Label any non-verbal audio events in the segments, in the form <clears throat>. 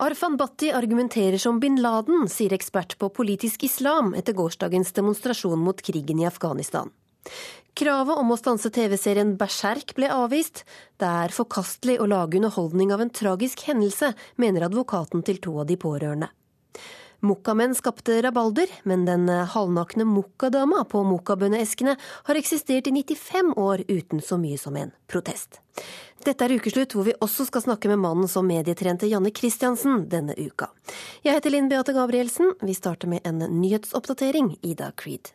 Arfan Bhatti argumenterer som bin Laden, sier ekspert på politisk islam etter gårsdagens demonstrasjon mot krigen i Afghanistan. Kravet om å stanse TV-serien Berserk ble avvist. Det er forkastelig å lage underholdning av en tragisk hendelse, mener advokaten til to av de pårørende. Mokkamenn skapte rabalder, men den halvnakne mokkadama på mokkabønneeskene har eksistert i 95 år uten så mye som en protest. Dette er ukeslutt, hvor vi også skal snakke med mannen som medietrente Janne Christiansen denne uka. Jeg heter Linn Beate Gabrielsen. Vi starter med en nyhetsoppdatering. Ida Creed.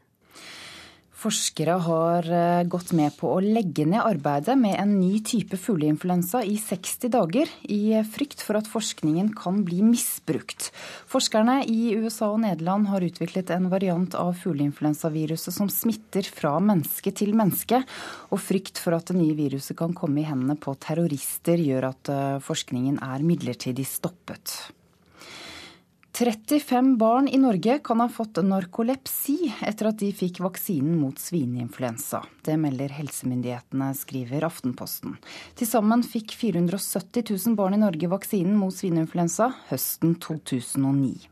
Forskere har eh, gått med på å legge ned arbeidet med en ny type fugleinfluensa i 60 dager, i frykt for at forskningen kan bli misbrukt. Forskerne i USA og Nederland har utviklet en variant av fugleinfluensaviruset som smitter fra menneske til menneske, og frykt for at det nye viruset kan komme i hendene på terrorister, gjør at eh, forskningen er midlertidig stoppet. 35 barn i Norge kan ha fått narkolepsi etter at de fikk vaksinen mot svineinfluensa. Det melder helsemyndighetene, skriver Aftenposten. Til sammen fikk 470 000 barn i Norge vaksinen mot svineinfluensa høsten 2009.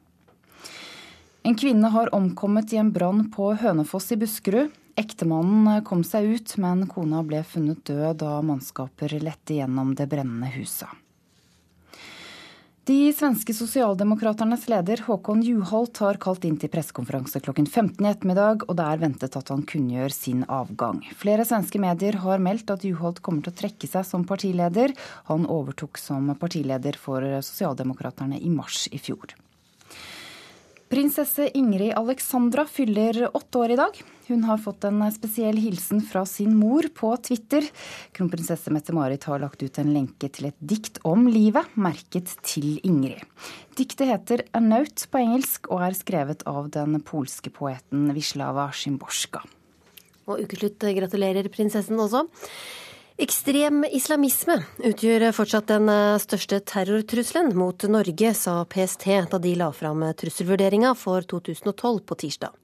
En kvinne har omkommet i en brann på Hønefoss i Buskerud. Ektemannen kom seg ut, men kona ble funnet død da mannskaper lette gjennom det brennende huset. De svenske sosialdemokraternes leder Håkon Juholt har kalt inn til pressekonferanse klokken 15 i ettermiddag, og det er ventet at han kunngjør sin avgang. Flere svenske medier har meldt at Juholt kommer til å trekke seg som partileder. Han overtok som partileder for Sosialdemokraterne i mars i fjor. Prinsesse Ingrid Alexandra fyller åtte år i dag. Hun har fått en spesiell hilsen fra sin mor på Twitter. Kronprinsesse Mette-Marit har lagt ut en lenke til et dikt om livet, merket til Ingrid. Diktet heter 'A Note' på engelsk og er skrevet av den polske poeten Wislawa Szymborska. Og ukeslutt gratulerer prinsessen også. Ekstrem islamisme utgjør fortsatt den eh, største terrortrusselen mot Norge, sa PST da de la fram trusselvurderinga for 2012 på tirsdag.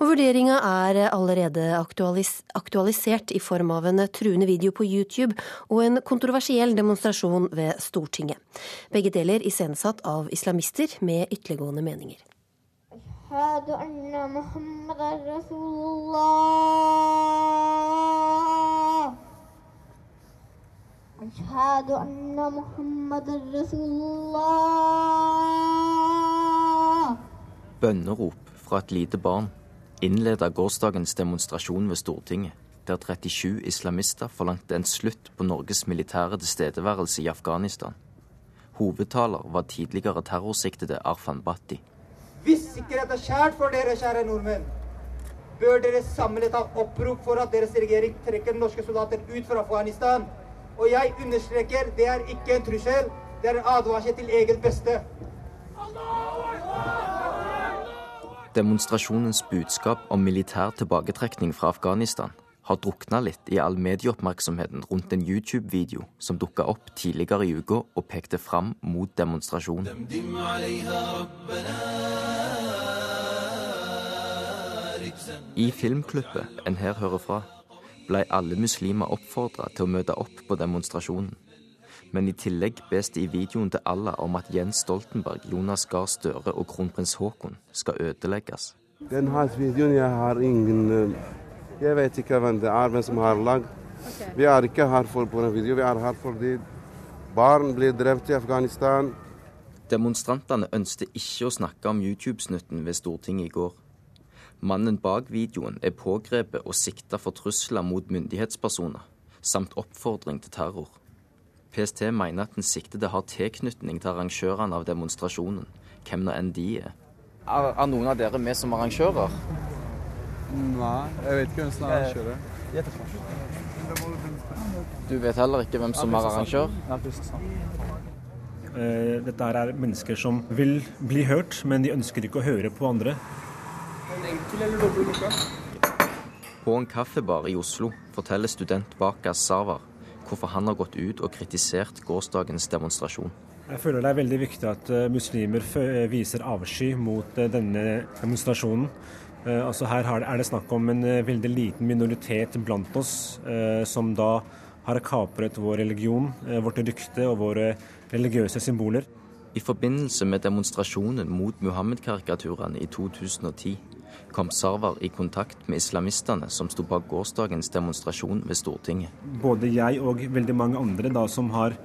Og Vurderinga er allerede aktualis aktualisert i form av en truende video på YouTube og en kontroversiell demonstrasjon ved Stortinget. Begge deler iscenesatt av islamister med ytterliggående meninger. أشهد أن محمد رسول الله أشهد أن محمد رسول الله Bønnerop fra et lite barn innleda gårsdagens demonstrasjon ved Stortinget, der 37 islamister forlangte en slutt på Norges militære tilstedeværelse i Afghanistan. Hovedtaler var tidligere terrorsiktede Arfan Bhatti. Hvis sikkerhet er kjært for dere, kjære nordmenn, bør dere samlet ha opprop for at deres regjering trekker norske soldater ut fra Afghanistan og jeg understreker, det er ikke en trussel, det er en advarsel til eget beste. Demonstrasjonens budskap om militær tilbaketrekning fra Afghanistan har drukna litt i all medieoppmerksomheten rundt en YouTube-video som dukka opp tidligere i uka og pekte fram mot demonstrasjonen. I filmklippet en her hører fra, ble alle muslimer oppfordra til å møte opp på demonstrasjonen. Men i tillegg bes det i videoen til Allah om at Jens Stoltenberg, Jonas Gahr Støre og kronprins Haakon skal ødelegges. Den videoen jeg har ingen eh, Jeg vet ikke hvem det er, hvem som har lagd. Okay. Vi er ikke her for på en video, vi er her fordi barn blir drept i Afghanistan. Demonstrantene ønsket ikke å snakke om YouTube-snutten ved Stortinget i går. Mannen bak videoen er pågrepet og sikta for trusler mot myndighetspersoner, samt oppfordring til terror. PST mener at den siktede har tilknytning til arrangørene av demonstrasjonen, hvem nå enn de er. Er, er noen av dere med som arrangører? Nei, jeg vet ikke hvem som er arrangører. Du vet heller ikke hvem som er arrangør? Eh, dette er mennesker som vil bli hørt, men de ønsker ikke å høre på andre. Enkel eller dobbel klokka? På en kaffebar i Oslo forteller student Bakas Savar hvorfor han har gått ut og kritisert gårsdagens demonstrasjon. Jeg føler det er veldig viktig at eh, muslimer eh, viser avsky mot eh, denne demonstrasjonen. Altså her er det snakk om en veldig liten minoritet blant oss som da har kapret vår religion, vårt rykte og våre religiøse symboler. I forbindelse med demonstrasjonen mot Muhammed-karikaturene i 2010 kom Sarwar i kontakt med islamistene som sto bak gårsdagens demonstrasjon ved Stortinget. Både jeg og veldig mange andre da, som har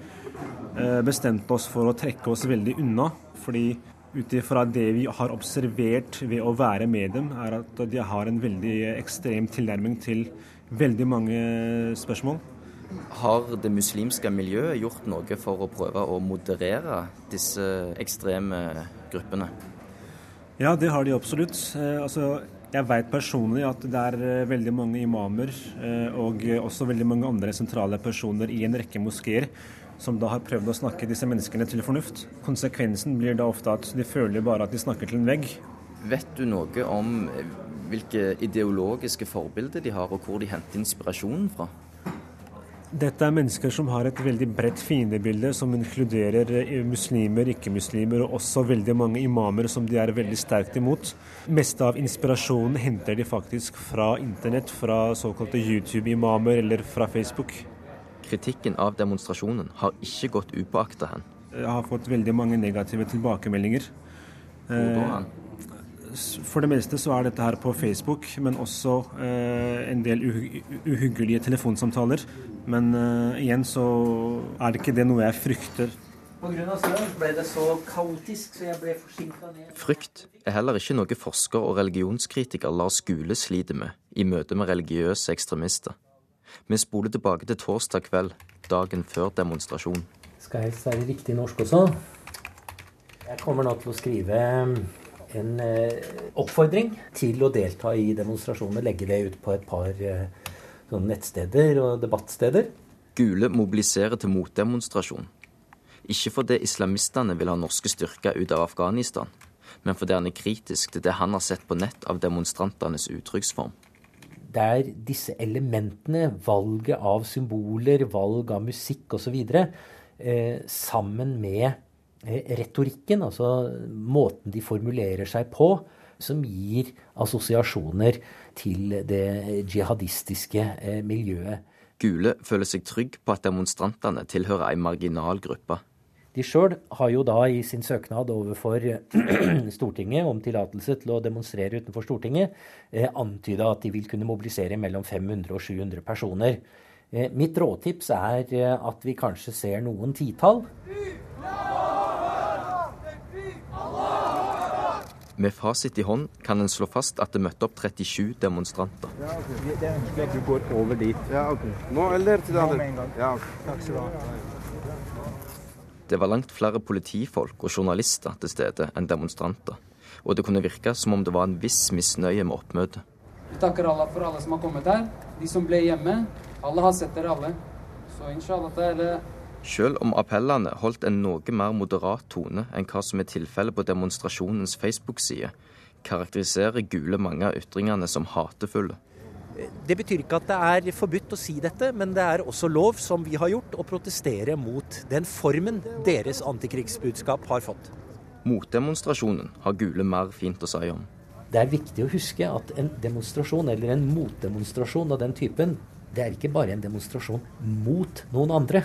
eh, bestemt oss for å trekke oss veldig unna. Fordi ut ifra det vi har observert ved å være med dem, er at de har en veldig ekstrem tilnærming til veldig mange spørsmål. Har det muslimske miljøet gjort noe for å prøve å moderere disse ekstreme gruppene? Ja, det har de absolutt. Eh, altså, jeg vet personlig at det er eh, veldig mange imamer eh, og også veldig mange andre sentrale personer i en rekke moskeer som da har prøvd å snakke disse menneskene til fornuft. Konsekvensen blir da ofte at de føler bare at de snakker til en vegg. Vet du noe om hvilke ideologiske forbilder de har, og hvor de henter inspirasjonen fra? Dette er mennesker som har et veldig bredt fiendebilde, som inkluderer eh, muslimer, ikke-muslimer og også veldig mange imamer som de er veldig sterkt imot. Meste av inspirasjonen henter de faktisk fra internett, fra såkalte YouTube-imamer eller fra Facebook. Kritikken av demonstrasjonen har ikke gått upåakta hen. Jeg har fått veldig mange negative tilbakemeldinger. Hvor da? For det meste så er dette her på Facebook, men også eh, en del uhyggelige telefonsamtaler. Men eh, igjen så er det ikke det noe jeg frykter. Pga. snøen ble det så kaotisk, så jeg ble forsinka ned. Frykt er heller ikke noe forsker og religionskritiker Lars Gule sliter med i møte med religiøse ekstremister. Vi spoler tilbake til torsdag kveld, dagen før demonstrasjonen. Skal jeg være riktig norsk også? Jeg kommer nå til å skrive en eh, oppfordring til å delta i demonstrasjoner. Legge det ut på et par eh, sånn nettsteder og debattsteder. Gule mobiliserer til motdemonstrasjon. Ikke fordi islamistene vil ha norske styrker ut av Afghanistan, men fordi han er kritisk til det han har sett på nett av demonstrantenes uttrykksform. Det er disse elementene, valget av symboler, valg av musikk osv., eh, sammen med retorikken, altså måten de formulerer seg på, som gir assosiasjoner til det jihadistiske eh, miljøet. Gule føler seg trygg på at demonstrantene tilhører ei marginal gruppe. De sjøl har jo da i sin søknad overfor <clears throat> Stortinget om tillatelse til å demonstrere utenfor Stortinget, eh, antyda at de vil kunne mobilisere mellom 500 og 700 personer. Eh, mitt rådtips er eh, at vi kanskje ser noen titall. Med fasit i hånd kan en slå fast at det møtte opp 37 demonstranter. Ja, okay. Det er ønskelig at du går over dit. Ja, ok. Nå eller til det andre? Ja, okay. Takk skal du ha. Det var langt flere politifolk og journalister til stede enn demonstranter. Og det kunne virke som om det var en viss misnøye med oppmøtet. Vi takker Allah for alle som har kommet her. De som ble hjemme. Alle har sett dere alle. Så inshallah det er det selv om appellene holdt en noe mer moderat tone enn hva som er tilfellet på demonstrasjonens Facebook-side, karakteriserer Gule mange av ytringene som hatefulle. Det betyr ikke at det er forbudt å si dette, men det er også lov, som vi har gjort, å protestere mot den formen deres antikrigsbudskap har fått. Motdemonstrasjonen har Gule mer fint å si om. Det er viktig å huske at en demonstrasjon, eller en motdemonstrasjon av den typen, det er ikke bare en demonstrasjon mot noen andre.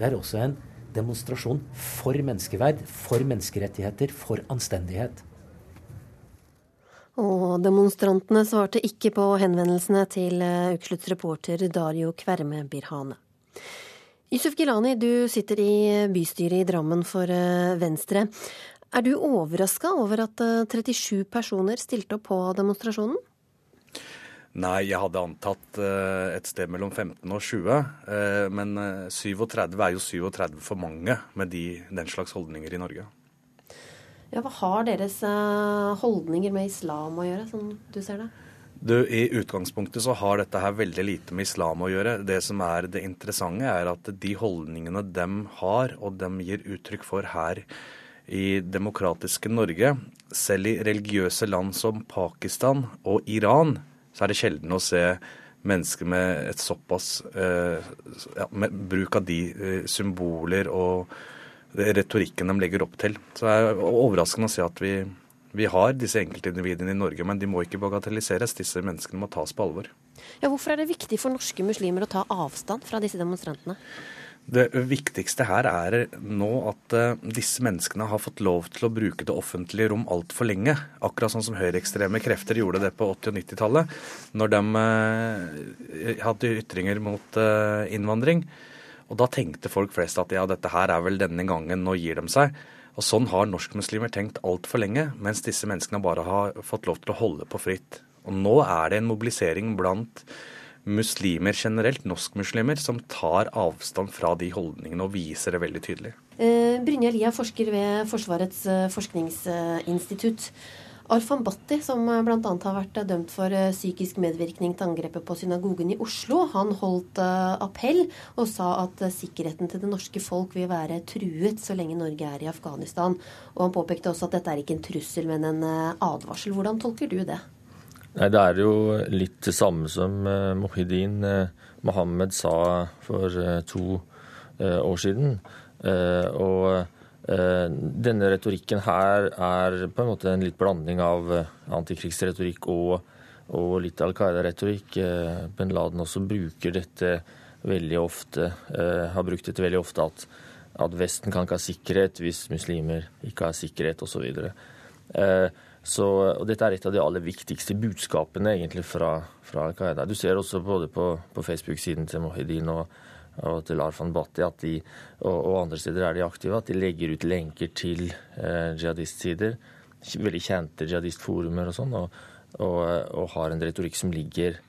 Det er også en demonstrasjon for menneskeverd, for menneskerettigheter, for anstendighet. Og demonstrantene svarte ikke på henvendelsene til Ukeslutts reporter Dario Kverme Birhane. Yusuf Gilani, du sitter i bystyret i Drammen for eh, Venstre. Er du overraska over at 37 eh, personer stilte opp på demonstrasjonen? Nei, jeg hadde antatt uh, et sted mellom 15 og 20. Uh, men uh, eh, 37 er jo 37 for mange med de, den slags holdninger i Norge. Ja, Hva har deres holdninger med islam å gjøre, som du ser det? Du, I utgangspunktet så har dette her veldig lite med islam å gjøre. Det som er det interessante, er at de holdningene dem har, og dem gir uttrykk for her i demokratiske Norge, selv i religiøse land som Pakistan og Iran, så er det sjelden å se mennesker med et såpass eh, ja, med bruk av de eh, symboler og retorikken de legger opp til. Så det er overraskende å se at vi, vi har disse enkeltindividene i Norge, men de må ikke bagatelliseres. Disse menneskene må tas på alvor. Ja, hvorfor er det viktig for norske muslimer å ta avstand fra disse demonstrantene? Det viktigste her er nå at uh, disse menneskene har fått lov til å bruke det offentlige rom altfor lenge. Akkurat sånn som høyreekstreme krefter gjorde det på 80- og 90-tallet, når de uh, hadde ytringer mot uh, innvandring. Og da tenkte folk flest at ja, dette her er vel denne gangen, nå gir de seg. Og sånn har norskmuslimer tenkt altfor lenge, mens disse menneskene bare har fått lov til å holde på fritt. Og nå er det en mobilisering blant muslimer generelt, norskmuslimer, som tar avstand fra de holdningene og viser det veldig tydelig. Eh, Brynja Lia, forsker ved Forsvarets eh, forskningsinstitutt. Arfan Bhatti, som eh, bl.a. har vært dømt for psykisk medvirkning til angrepet på synagogen i Oslo, han holdt appell og sa at sikkerheten til det norske folk vil være truet så lenge Norge er i Afghanistan. Og han påpekte også at dette er ikke en trussel, men en advarsel. Hvordan tolker du det? Nei, Det er jo litt det samme som uh, Mohidin uh, Mohammed sa for uh, to år siden. og denne retorikken her er på en måte en litt blanding av antikrigsretorikk og, og litt Al Qaida-retorikk. Ben Laden også bruker dette veldig ofte, har brukt dette veldig ofte at, at Vesten kan ikke ha sikkerhet hvis muslimer ikke har sikkerhet osv. Uh, så, og dette er et av de aller viktigste budskapene egentlig fra, fra Al-Qaida. Du ser også både på, på Facebook-siden til Mohedin og, og til Arfan Bhatti at de, og, og, andre steder er de aktive, at de legger ut lenker til eh, jihadistsider. Veldig kjente jihadistforumer og sånn. Og, og, har en retorikk som ligger,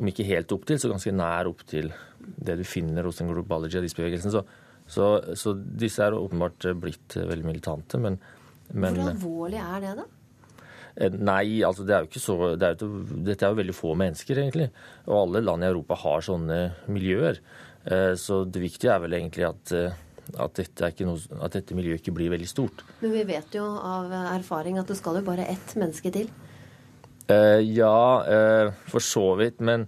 om ikke helt opp til, så ganske nær opp til det du finner hos den globale jihadistbevegelsen. Så, så, så disse er åpenbart blitt veldig militante, men, men Hvor alvorlig er det, da? Eh, nei, altså det er jo ikke så det er jo, Dette er jo veldig få mennesker, egentlig. Og alle land i Europa har sånne miljøer. Eh, så det viktige er vel egentlig at, eh, at, dette, noe, at dette, miljøet ikke blir veldig stort. Men vi vet jo av erfaring at det skal jo bare ett menneske til. ja, for så vidt. Men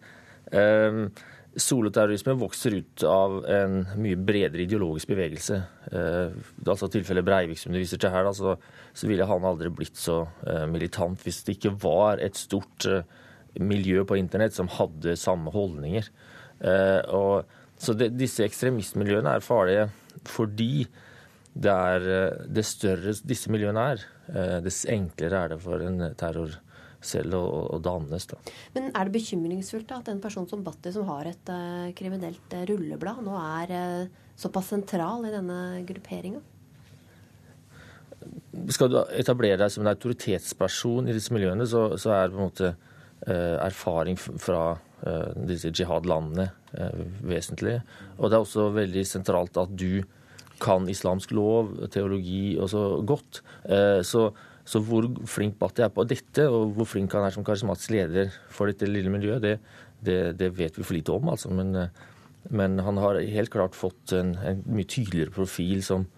Soloterrorisme vokser ut av en mye bredere ideologisk bevegelse. Eh, altså tilfellet Breivik som du viser til her, da, så, så, ville han aldri blitt så eh, militant hvis det ikke var et stort eh, miljø på internett som hadde samme holdninger. Eh, og, så det, disse ekstremistmiljøene er farlige fordi det er, eh, det større disse miljøene er, eh, dess enklere er det for en terror selv å, å dannes. Da. Men er det bekymringsfullt da, at en person som Batti, som har et uh, kriminelt uh, rulleblad, nå er uh, såpass sentral i denne grupperinga? Skal du etablere deg som en autoritetsperson i disse miljøene, så, så er på en måte erfaring fra disse jihad-landene vesentlig. Og det er også veldig sentralt at du kan islamsk lov, teologi og så godt. Så så hvor flink Bhatti er på dette, og hvor flink han er som karismatisk leder for dette lille miljøet, det, det, det vet vi for lite om, altså. Men, men han har helt klart fått en, en mye tydeligere profil som,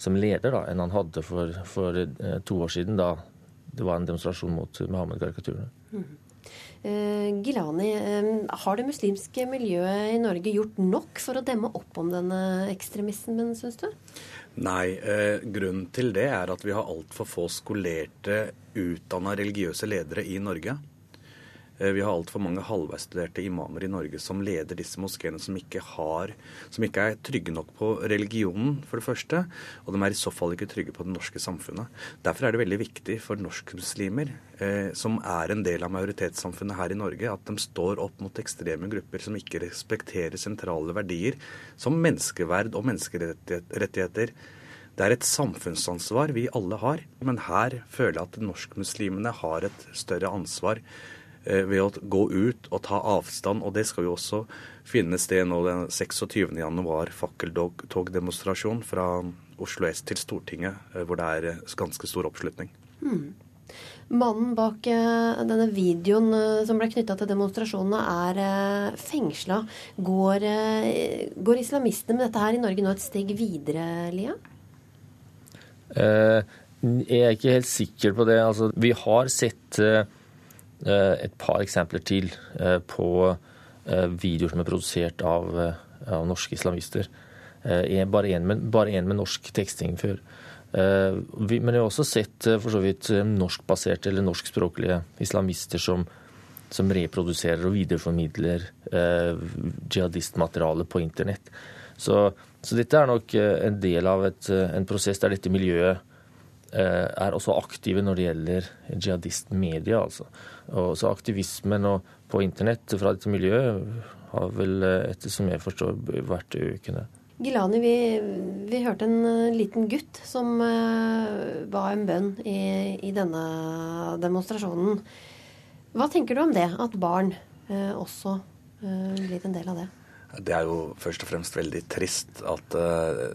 som leder da, enn han hadde for, for, eh, to år siden, da det var en demonstrasjon mot Muhammed-karikaturene. Mm. Uh, Gilani, uh, har det muslimske miljøet i Norge gjort nok for å demme opp om denne ekstremismen, syns du? Nei, eh, grunnen til det er at vi har altfor få skolerte, utdanna religiøse ledere i Norge. Eh, vi har altfor mange halvveisstuderte imamer i Norge som leder disse moskeene, som ikke, har, som ikke er trygge nok på religionen, for det første. Og de er i så fall ikke trygge på det norske samfunnet. Derfor er det veldig viktig for norskmuslimer, eh, som er en del av majoritetssamfunnet her i Norge, at de står opp mot ekstreme grupper som ikke respekterer sentrale verdier som menneskeverd og menneskerettigheter. Det er et samfunnsansvar vi alle har, men her føler jeg at norskmuslimene har et større ansvar ved å gå ut og ta avstand. Og det skal jo også finne sted nå den 26.1, fakkeltogdemonstrasjon fra Oslo S til Stortinget, eh, hvor det er eh, ganske stor oppslutning. Hmm. Mannen bak denne videoen som ble knytta til demonstrasjonene, er fengsla. Går, går, islamistene med dette her i Norge nå et steg videre, Lia? jeg er ikke helt sikker på det. Altså, vi har sett Eh, et par eksempler til eh, på eh, videoer som er produsert av, av norske islamister. Bare én med, med, norsk teksting før. Men jeg har også sett for så vidt norskbaserte eller norskspråklige islamister som, som reproduserer og videreformidler jihadistmateriale på internett. Så Så dette er nok en del av et, en prosess der dette miljøet er også aktive når det gjelder jihadistmedia. Altså. Og så aktivismen på internett fra dette miljøet har vel, etter som jeg forstår, vært økende. Gilani, vi, vi, hørte en uh, liten gutt som uh, ba en bønn i, i, denne demonstrasjonen. Hva tenker du om det, at barn uh, også blir en del av det? Det er jo først og fremst veldig trist at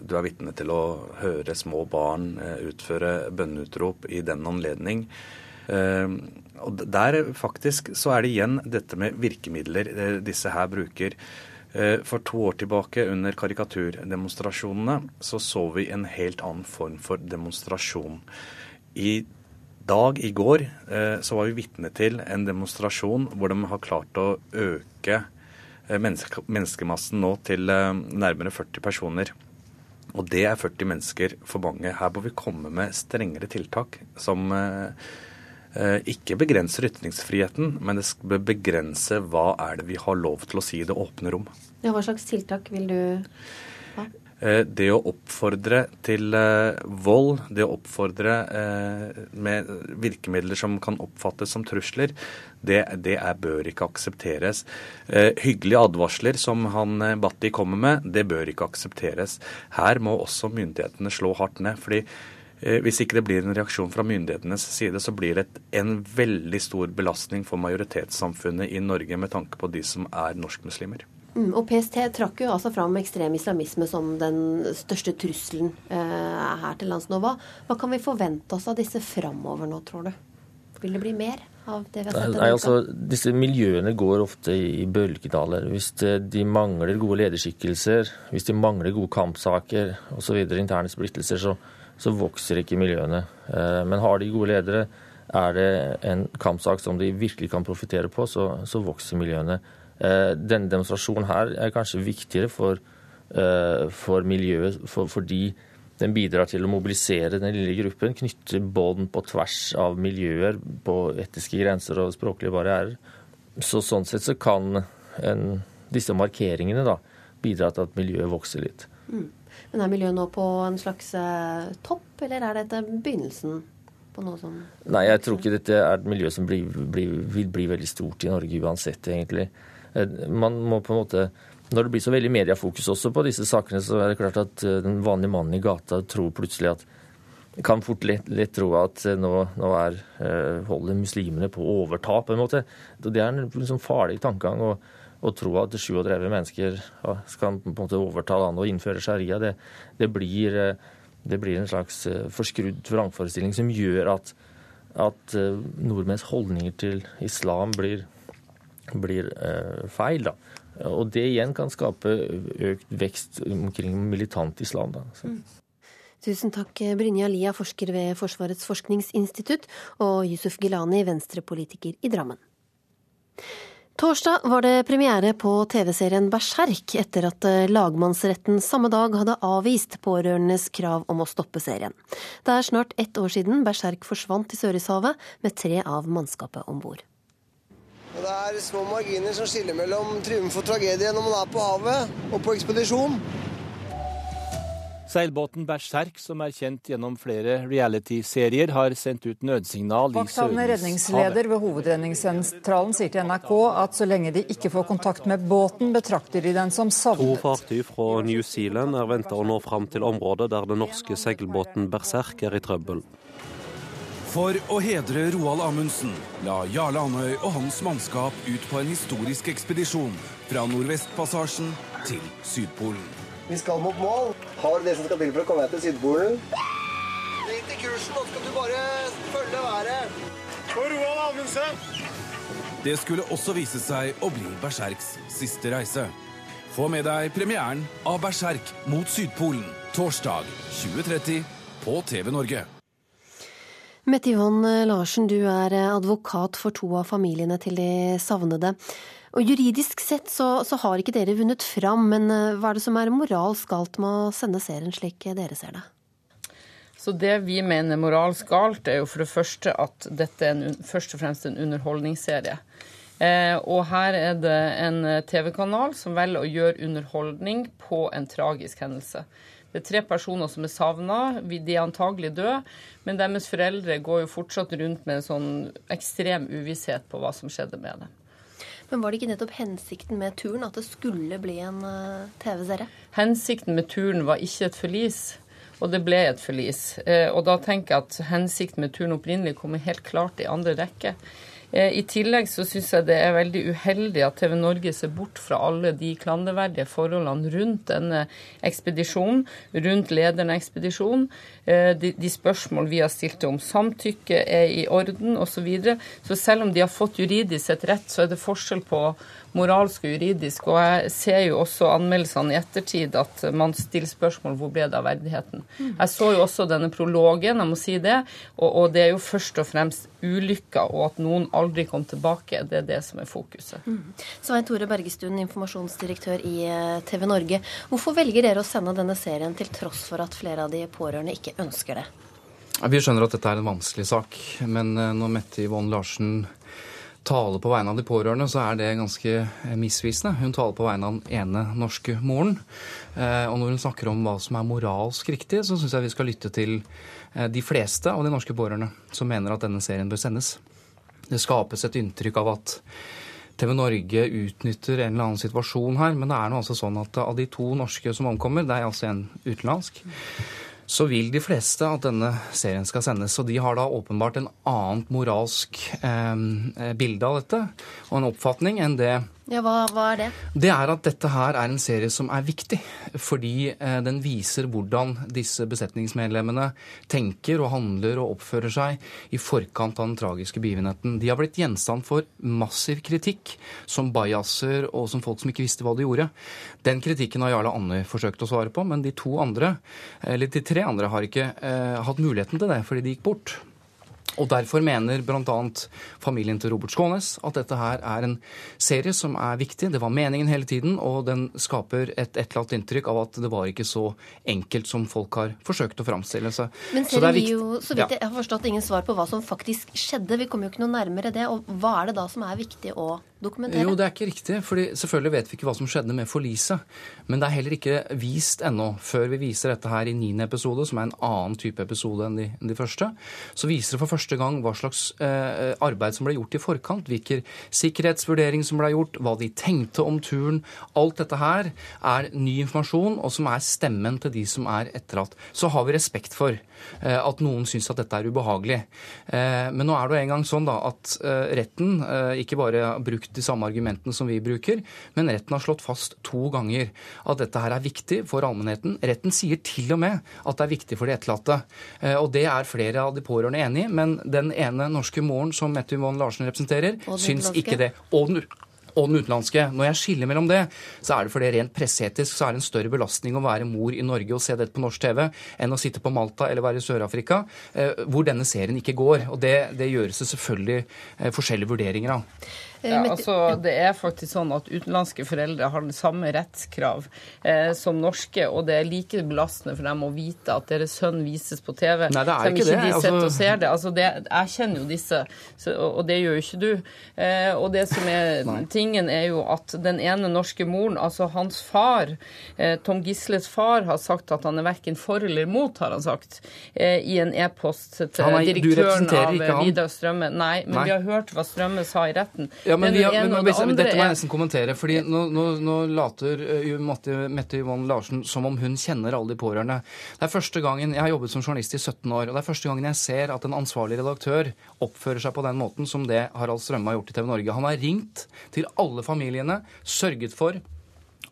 du er vitne til å høre små barn utføre bønneutrop i den anledning. Og der faktisk så er det igjen dette med virkemidler disse her bruker. Eh, for to år tilbake, under karikaturdemonstrasjonene, så så vi en helt annen form for demonstrasjon. I dag, i går, eh, så var vi vitne til en demonstrasjon hvor de har klart å øke eh, menneskemassen nå til nærmere 40 personer. Og det er 40 mennesker for mange. Her må vi komme med strengere tiltak som Eh, ikke begrenser ytringsfriheten, men det bør begrense hva er det vi har lov til å si i det åpne rom. Ja, hva slags tiltak vil du ha? Eh, det å oppfordre til eh, vold, det å oppfordre med virkemidler som kan oppfattes som trusler, det, det er, bør ikke aksepteres. Hyggelige advarsler som han Batti kommer med, det bør ikke aksepteres. Her må også myndighetene slå hardt ned. fordi Eh, hvis ikke det blir en reaksjon fra myndighetenes side, så blir det en veldig stor belastning for majoritetssamfunnet i Norge med tanke på de som er norskmuslimer. Mm, og PST trakk jo altså fram ekstrem islamisme som den største trusselen eh, her til lands nå. Hva, hva, kan vi forvente oss av disse framover nå, tror du? Vil det bli mer av det vi har sett? Nei, altså, disse miljøene går ofte i bølgedaler. Hvis de mangler gode lederskikkelser, hvis de mangler gode kampsaker osv., interne splittelser, så, så vokser ikke miljøene. Eh, men har de gode ledere, er det en kampsak som de virkelig kan profitere på, så, så, vokser miljøene. Eh, denne demonstrasjonen her er kanskje viktigere for, eh, for miljøet for, fordi den bidrar til å mobilisere den lille gruppen, knytte bånd på tvers av miljøer, på etiske grenser og språklige barrierer. Så sånn sett så kan en, disse markeringene da, bidra til at miljøet vokser litt. Mm. Men er miljøet nå på en slags eh, topp, eller er dette begynnelsen på noe som Nei, jeg tror ikke dette er et miljø som blir, blir, vil bli veldig stort i Norge uansett, egentlig. Eh, man må på en måte Når det blir så veldig mediefokus også på disse sakene, så er det klart at eh, den vanlige mannen i gata tror plutselig at kan fort lett, lett tro at nå, nå er, holder muslimene på å overta, på en måte. Det er en liksom farlig tankegang. og å tro at 37 mennesker skal på en måte overta landet og innføre sharia, det, det, blir, eh, det blir, en slags eh, forskrudd vrangforestilling som gjør at, at eh, nordmenns holdninger til islam blir, blir feil. Da. Og det igjen kan skape økt vekst omkring militant islam. Da. Så. Tusen takk, Brynja Lia, forsker ved Forsvarets forskningsinstitutt, og Yusuf Gilani, venstrepolitiker i Drammen. Torsdag var det premiere på TV-serien Berserk, etter at eh, lagmannsretten samme dag hadde avvist pårørendes krav om å stoppe serien. Det er snart ett år siden Berserk forsvant i Sørishavet med tre av mannskapet om bord. Det er små marginer som skiller mellom triumf og tragedie når man er på havet og på ekspedisjon. Seilbåten Berserk, som er kjent gjennom flere reality-serier, har sendt ut nødsignal i Vakthavende redningsleder ved Hovedredningssentralen sier til NRK at så lenge de ikke får kontakt med båten, betrakter de den som savnet. To fartøy fra New Zealand er venta å nå fram til området der den norske seilbåten Berserk er i trøbbel. For å hedre Roald Amundsen la Jarle Andøy og hans mannskap ut på en historisk ekspedisjon fra Nordvestpassasjen til Sydpolen. Vi skal mot mål. Har du det som skal til for å komme deg til Sydpolen? Drit i kursen, nå skal du bare følge været. Og Roald Amundsen! Det skulle også vise seg å bli Berserks siste reise. Få med deg premieren av Berserk mot Sydpolen torsdag 2030 på TV Norge. Mette Yvonne Larsen, du er advokat for to av familiene til de savnede. Og Juridisk sett så, så, har ikke dere vunnet fram, men eh, hva er det som er moralsk galt med å sende serien slik dere ser det? Så Det vi mener moralsk galt, er jo for det første at dette er en, først og fremst en underholdningsserie. Eh, og her er det en TV-kanal som velger å gjøre underholdning på en tragisk hendelse. Det er tre personer som er savna. De er antagelig døde. Men deres foreldre går jo fortsatt rundt med en sånn ekstrem uvisshet på hva som skjedde med dem. Men var det ikke nettopp hensikten med turen at det skulle bli en uh, TV-serie? Hensikten med turen var ikke et forlis. Og det ble et forlis. Eh, og da tenker jeg at hensikten med turen opprinnelig kommer helt klart i andre rekke. Eh, I tillegg så syns jeg det er veldig uheldig at TV Norge ser bort fra alle de klanderverdige forholdene rundt denne ekspedisjonen, rundt lederen av ekspedisjonen. Eh, de, de spørsmål vi har stilt om samtykke er i orden osv. Så, videre. så selv om de har fått juridisk sett rett, så er det forskjell på moralsk og juridisk. Og jeg ser jo også anmeldelsene i ettertid at man stiller spørsmål hvor ble det av verdigheten. Mm. Jeg så jo også denne prologen, jeg må si det, og, og det er jo først og fremst ulykka og at noen aldri kom tilbake. Det er det som er fokuset. Mm. Svein Tore Bergestuen, informasjonsdirektør i eh, TV Norge. Hvorfor velger dere å sende denne serien til tross for at flere av de pårørende ikke ønsker det? Vi skjønner at dette er en vanskelig sak, men eh, når Mette Yvonne Larsen taler på vegne av de pårørende, så er det ganske eh, misvisende. Hun taler på vegne av den ene norske moren. Eh, og når hun snakker om hva som er moralsk riktig, så syns jeg vi skal lytte til eh, de fleste av de norske pårørende som mener at denne serien bør sendes. Det skapes et inntrykk av at TV Norge utnytter en eller annen situasjon her, men det er nå altså sånn at av de to norske som omkommer, det er altså en utenlandsk, så vil de fleste at denne serien skal sendes. Og de har da åpenbart en annet moralsk eh, bilde av dette, og en oppfatning, enn det ja, hva, hva, er det? Det er at dette her er en serie som er viktig. Fordi eh, den viser hvordan disse besetningsmedlemmene tenker og handler og oppfører seg i forkant av den tragiske begivenheten. De har blitt gjenstand for massiv kritikk som bajaser og som folk som ikke visste hva de gjorde. Den kritikken har Jarle Andøy forsøkt å svare på, men de to andre, eller de tre andre har ikke eh, hatt muligheten til det fordi de gikk bort. Og Derfor mener bl.a. familien til Robert Skånes at dette her er en serie som er viktig. Det var meningen hele tiden, og den skaper et etterlatt inntrykk av at det var ikke så enkelt som folk har forsøkt å framstille seg. Men serien gir jo, så vidt jeg har forstått, ingen svar på hva som faktisk skjedde. Vi kommer jo ikke noe nærmere det. Og hva er det da som er viktig å dokumentere? Jo, det er ikke riktig. fordi selvfølgelig vet vi ikke hva som skjedde med forliset. Men det er heller ikke vist ennå, før vi viser dette her i niende episode, som er en annen type episode enn de, de første. Så viser det for første gang hva slags eh, arbeid som ble gjort i forkant. Hvilken sikkerhetsvurdering som ble gjort, hva de tenkte om turen. Alt dette her er ny informasjon, og som er stemmen til de som er etterlatt. Så har vi respekt for eh, at noen syns at dette er ubehagelig. Eh, men nå er det jo engang sånn da at eh, retten eh, ikke bare har brukt de samme argumentene som vi bruker, men retten har slått fast to ganger at dette her er viktig for allmennheten. Retten sier til og med at det er viktig for de etterlatte. Eh, og det er flere av de pårørende enig i, men den ene norske moren som Mette Yvonne Larsen representerer, syns ikke det. Og den og den utenlandske. Når jeg skiller mellom det, så er det fordi rent presseetisk så er det en større belastning å være mor i Norge og se dette på norsk TV enn å sitte på Malta eller være i Sør-Afrika, eh, hvor denne serien ikke går. Og det, det gjøres det selvfølgelig forskjellige vurderinger av. Eh, ja, altså, det er faktisk sånn at utenlandske foreldre har det samme rettskrav eh, som norske, og det er like belastende for dem å vite at deres sønn vises på TV. Nei, det er ikke, ikke det. De altså... og ser det. Altså, det. Jeg kjenner jo disse, så, og det gjør jo ikke du. Eh, og det som er tingen, er jo at den ene norske moren, altså hans far, eh, Tom Gisles far, har sagt at han er verken for eller mot, har han sagt, eh, i en e-post til direktøren av Vidar Strømme. Nei, men Nei. vi har hørt hva Strømme sa i retten. Ja, ja, men, men, har, men, men Dette må jeg nesten kommentere. fordi Nå, nå, nå later uh, Mette Yvonne Larsen som om hun kjenner alle de pårørende. Det er første gangen, Jeg har jobbet som journalist i 17 år, og det er første gangen jeg ser at en ansvarlig redaktør oppfører seg på den måten som det Harald Strømme har gjort i TV Norge. Han har ringt til alle familiene, sørget for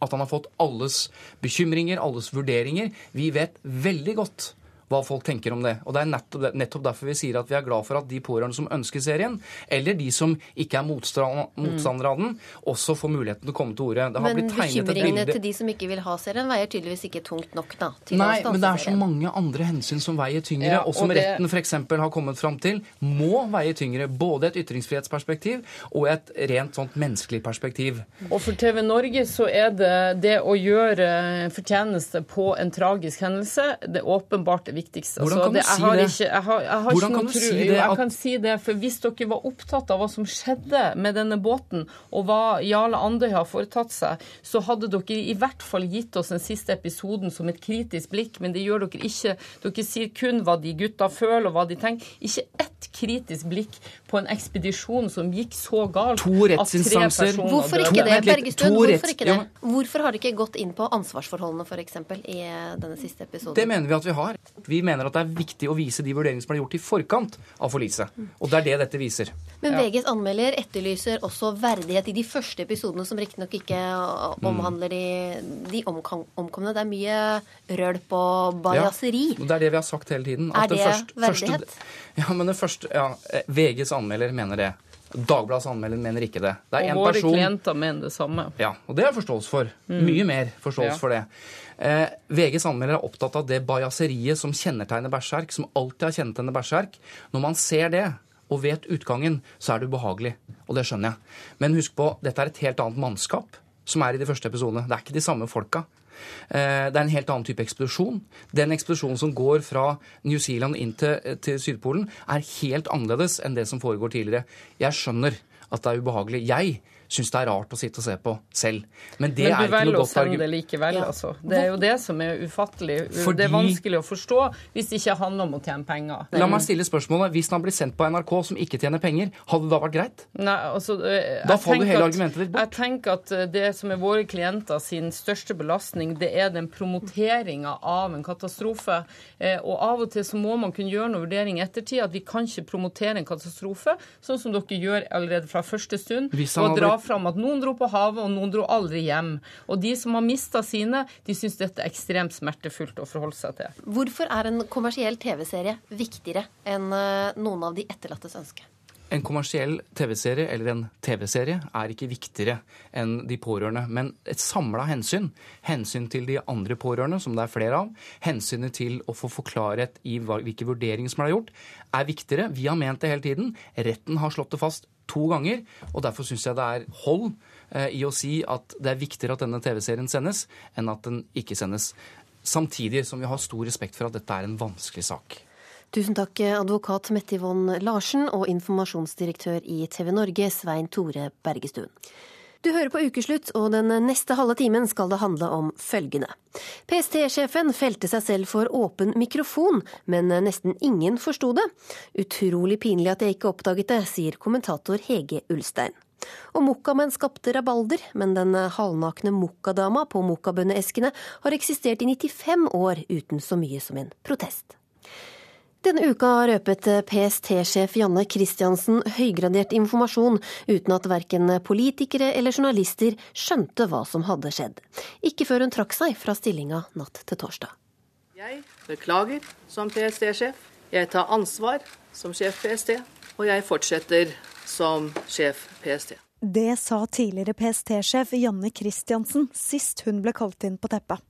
at han har fått alles bekymringer, alles vurderinger. Vi vet veldig godt hva folk tenker om det. Og Det er nettopp, nettopp derfor vi sier at vi er glad for at de pårørende som ønsker serien, eller de som ikke er motstandere av den, også får muligheten til å komme til orde. Men bekymringene til de som ikke vil ha serien, veier tydeligvis ikke tungt nok da, til Nei, å stanse men det er så mange andre hensyn som veier tyngre, ja, og som og det... retten f.eks. har kommet fram til, må veie tyngre. Både et ytringsfrihetsperspektiv og et rent sånt menneskelig perspektiv. Og for TV Norge så er det det å gjøre fortjeneste på en tragisk hendelse det er åpenbart viktig viktigste. Hvordan Altså, kan du si har det? Ikke, jeg har, jeg har Hvordan kan du si det? At... Jeg kan si det, for Hvis dere var opptatt av hva som skjedde med denne båten, og hva Jarle Andøy har foretatt seg, så hadde dere i hvert fall gitt oss den siste episoden som et kritisk blikk, men det gjør dere ikke. Dere sier kun hva de gutta føler og hva de tenker. Ikke ett kritisk blikk på en ekspedisjon som gikk så galt To at tre rettsinstanser. Hvorfor ikke det. Bergestuen? Hvorfor ikke det? Hvorfor har det ikke gått inn på ansvarsforholdene f.eks. i eh, denne siste episoden? Det mener vi at vi har. Vi mener at det er viktig å vise de vurderingene som ble gjort i forkant av forliset. Og det er det dette viser. Men VGs anmelder etterlyser også verdighet i de første episodene, som riktignok ikke uh, Mm. omhandler de, de omkomne. Det er mye rølp og bajaseri. Ja, og det er det vi har sagt hele tiden. Er det det første- verdighet? Første, ja, men det første, ja, eh, VGs anmelder mener det. Dagbladets anmelder mener ikke det. Det er Og en våre person klienter mener det samme. Ja, og det er forståelse for. Mm. Mye mer forståelse Ja. for det. Eh, VGs anmelder er opptatt av det bajaseriet som kjennetegner Berserk, som alltid har kjennetegnet Berserk. Når man ser det, og vet utgangen, så er det ubehagelig. Og det skjønner jeg. Men husk på, dette er et helt annet mannskap som er i de første episodene. Det er ikke de samme folka. Eh, Det er en helt annen type ekspedisjon. Den ekspedisjonen som går fra New Zealand inn til, til Sydpolen, er helt annerledes enn det som foregår tidligere. Jeg skjønner at det er ubehagelig. Jeg syns det er rart å sitte og se på selv. Men det Men er du velger å sende det likevel, likevel, altså. Det er jo det som er ufattelig. Fordi- Det er vanskelig å forstå hvis det ikke handler om å tjene penger. La meg stille spørsmålet. Hvis den blir sendt på NRK som ikke tjener penger, hadde det da vært greit? Nei, altså, eh, Da faller hele at- argumentet ditt bort. Jeg tenker at eh, det som er våre klienter sin største belastning, det er den promoteringa av en katastrofe. Eh, Og av og til så må man kunne gjøre noen vurdering i ettertid. At vi kan ikke promotere en katastrofe, sånn som dere gjør allerede fra første stund. Hvis han Og hadde dra fram at noen dro på havet, og noen dro aldri hjem. Og de som har mista sine, de syns dette er ekstremt smertefullt å forholde seg til. Hvorfor er en kommersiell TV-serie viktigere enn eh, noen av de etterlattes ønske? En kommersiell TV-serie eller en TV-serie er ikke viktigere enn de pårørende. Men et samla hensyn, hensyn til de andre pårørende, som det er flere av, hensynet til å få forklarhet i hvilke vurderinger som er gjort, er viktigere. Vi har ment det hele tiden. Retten har slått det fast to ganger, og derfor syns jeg det er hold eh, i å si at det er viktigere at denne TV-serien sendes, enn at den ikke sendes. Samtidig som vi har stor respekt for at dette er en vanskelig sak. Tusen takk, advokat Mette Yvonne Larsen og informasjonsdirektør i TV Norge, Svein Tore Bergestuen. Du hører på Ukeslutt, og den neste halve timen skal det handle om følgende. PST-sjefen felte seg selv for åpen mikrofon, men nesten ingen forsto det. Utrolig pinlig at jeg ikke oppdaget det, sier kommentator Hege Ulstein. Og mokkamenn skapte rabalder, men den halvnakne mokkadama på mokkabønneeskene har eksistert i 95 år uten så mye som en protest. Denne uka røpet PST-sjef Janne Christiansen høygradert informasjon uten at verken politikere eller journalister skjønte hva som hadde skjedd. Ikke før hun trakk seg fra stillinga natt til torsdag. Jeg beklager som PST-sjef. Jeg tar ansvar som sjef PST, og jeg fortsetter som sjef PST. Det sa tidligere PST-sjef Janne Christiansen sist hun ble kalt inn på teppet.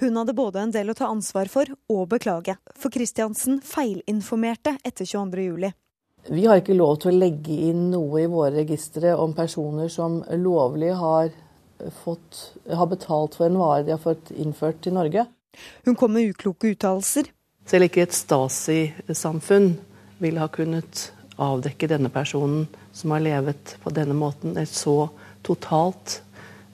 Hun hadde både en del å ta ansvar for og beklage, for Kristiansen feilinformerte etter 22.07. Vi har ikke lov til å legge inn noe i våre registre om personer som lovlig har, fått, har betalt for en vare de har fått innført til Norge. Hun kom med ukloke uttalelser. Selv ikke et Stasi-samfunn ville ha kunnet avdekke denne personen som har levet på denne måten. Et så totalt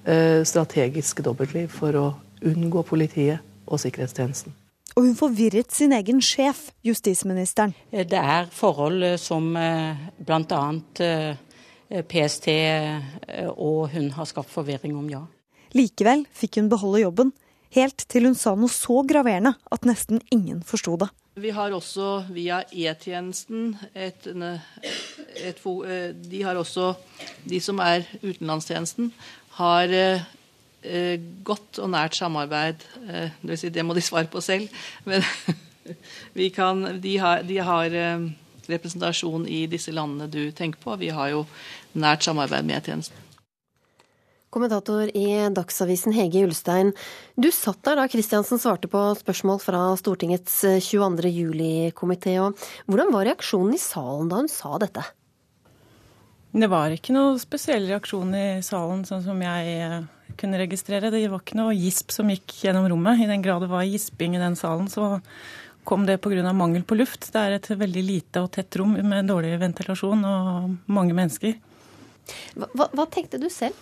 eh, strategisk dobbeltliv for å unngå politiet og sikkerhetstjenesten. Og hun forvirret sin egen sjef, justisministeren. Det er forhold som bl.a. PST og hun har skapt forvirring om, ja. Likevel fikk hun beholde jobben, helt til hun sa noe så graverende at nesten ingen forsto det. Vi har også via E-tjenesten et, et, De har også De som er utenlandstjenesten, har eh, godt og nært samarbeid. Eh, det, vil si, det må de svare på selv. Men <laughs> vi kan, de har, de har eh, representasjon i disse landene du tenker på. Vi har jo nært samarbeid med E-tjenesten. Kommentator i Dagsavisen Hege Ulstein. Du satt der da Kristiansen svarte på spørsmål fra Stortingets 22. juli-komité. Hvordan var reaksjonen i salen da hun sa dette? Det var ikke noe spesiell reaksjon i salen, sånn som jeg kunne registrere. Det var ikke noe gisp som gikk gjennom rommet. I den grad det var gisping i den salen, så kom det pga. mangel på luft. Det er et veldig lite og tett rom med dårlig ventilasjon og mange mennesker. Hva, hva tenkte du selv?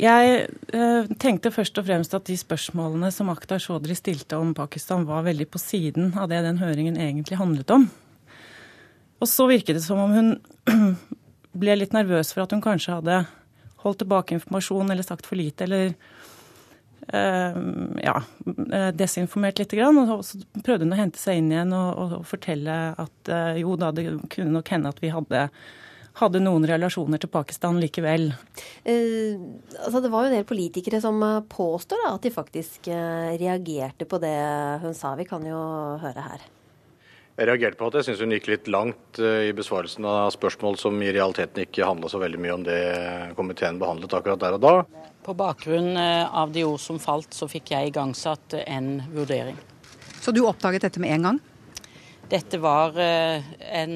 Jeg eh, tenkte først og fremst at de spørsmålene som Akhtar Chaudhry stilte om Pakistan, var veldig på siden av det den høringen egentlig handlet om. Og så virket det som om hun <clears throat> ble litt nervøs for at hun kanskje hadde holdt tilbake informasjon eller sagt for lite eller eh, ja, eh, desinformert litt. Og så prøvde hun å hente seg inn igjen og, og, fortelle at eh, jo da, det kunne nok hende at vi hadde hadde noen relasjoner til Pakistan likevel. Eh, altså det var jo en del politikere som påstår da, at de faktisk reagerte på det hun sa. Vi kan jo høre her. Jeg reagerte på at jeg syns hun gikk litt langt eh, i besvarelsen av spørsmål som i realiteten ikke handla så veldig mye om det komiteen behandlet akkurat der og da. På bakgrunn eh, av de ord som falt, så fikk jeg igangsatt en vurdering. Så du oppdaget dette med en gang? Dette var en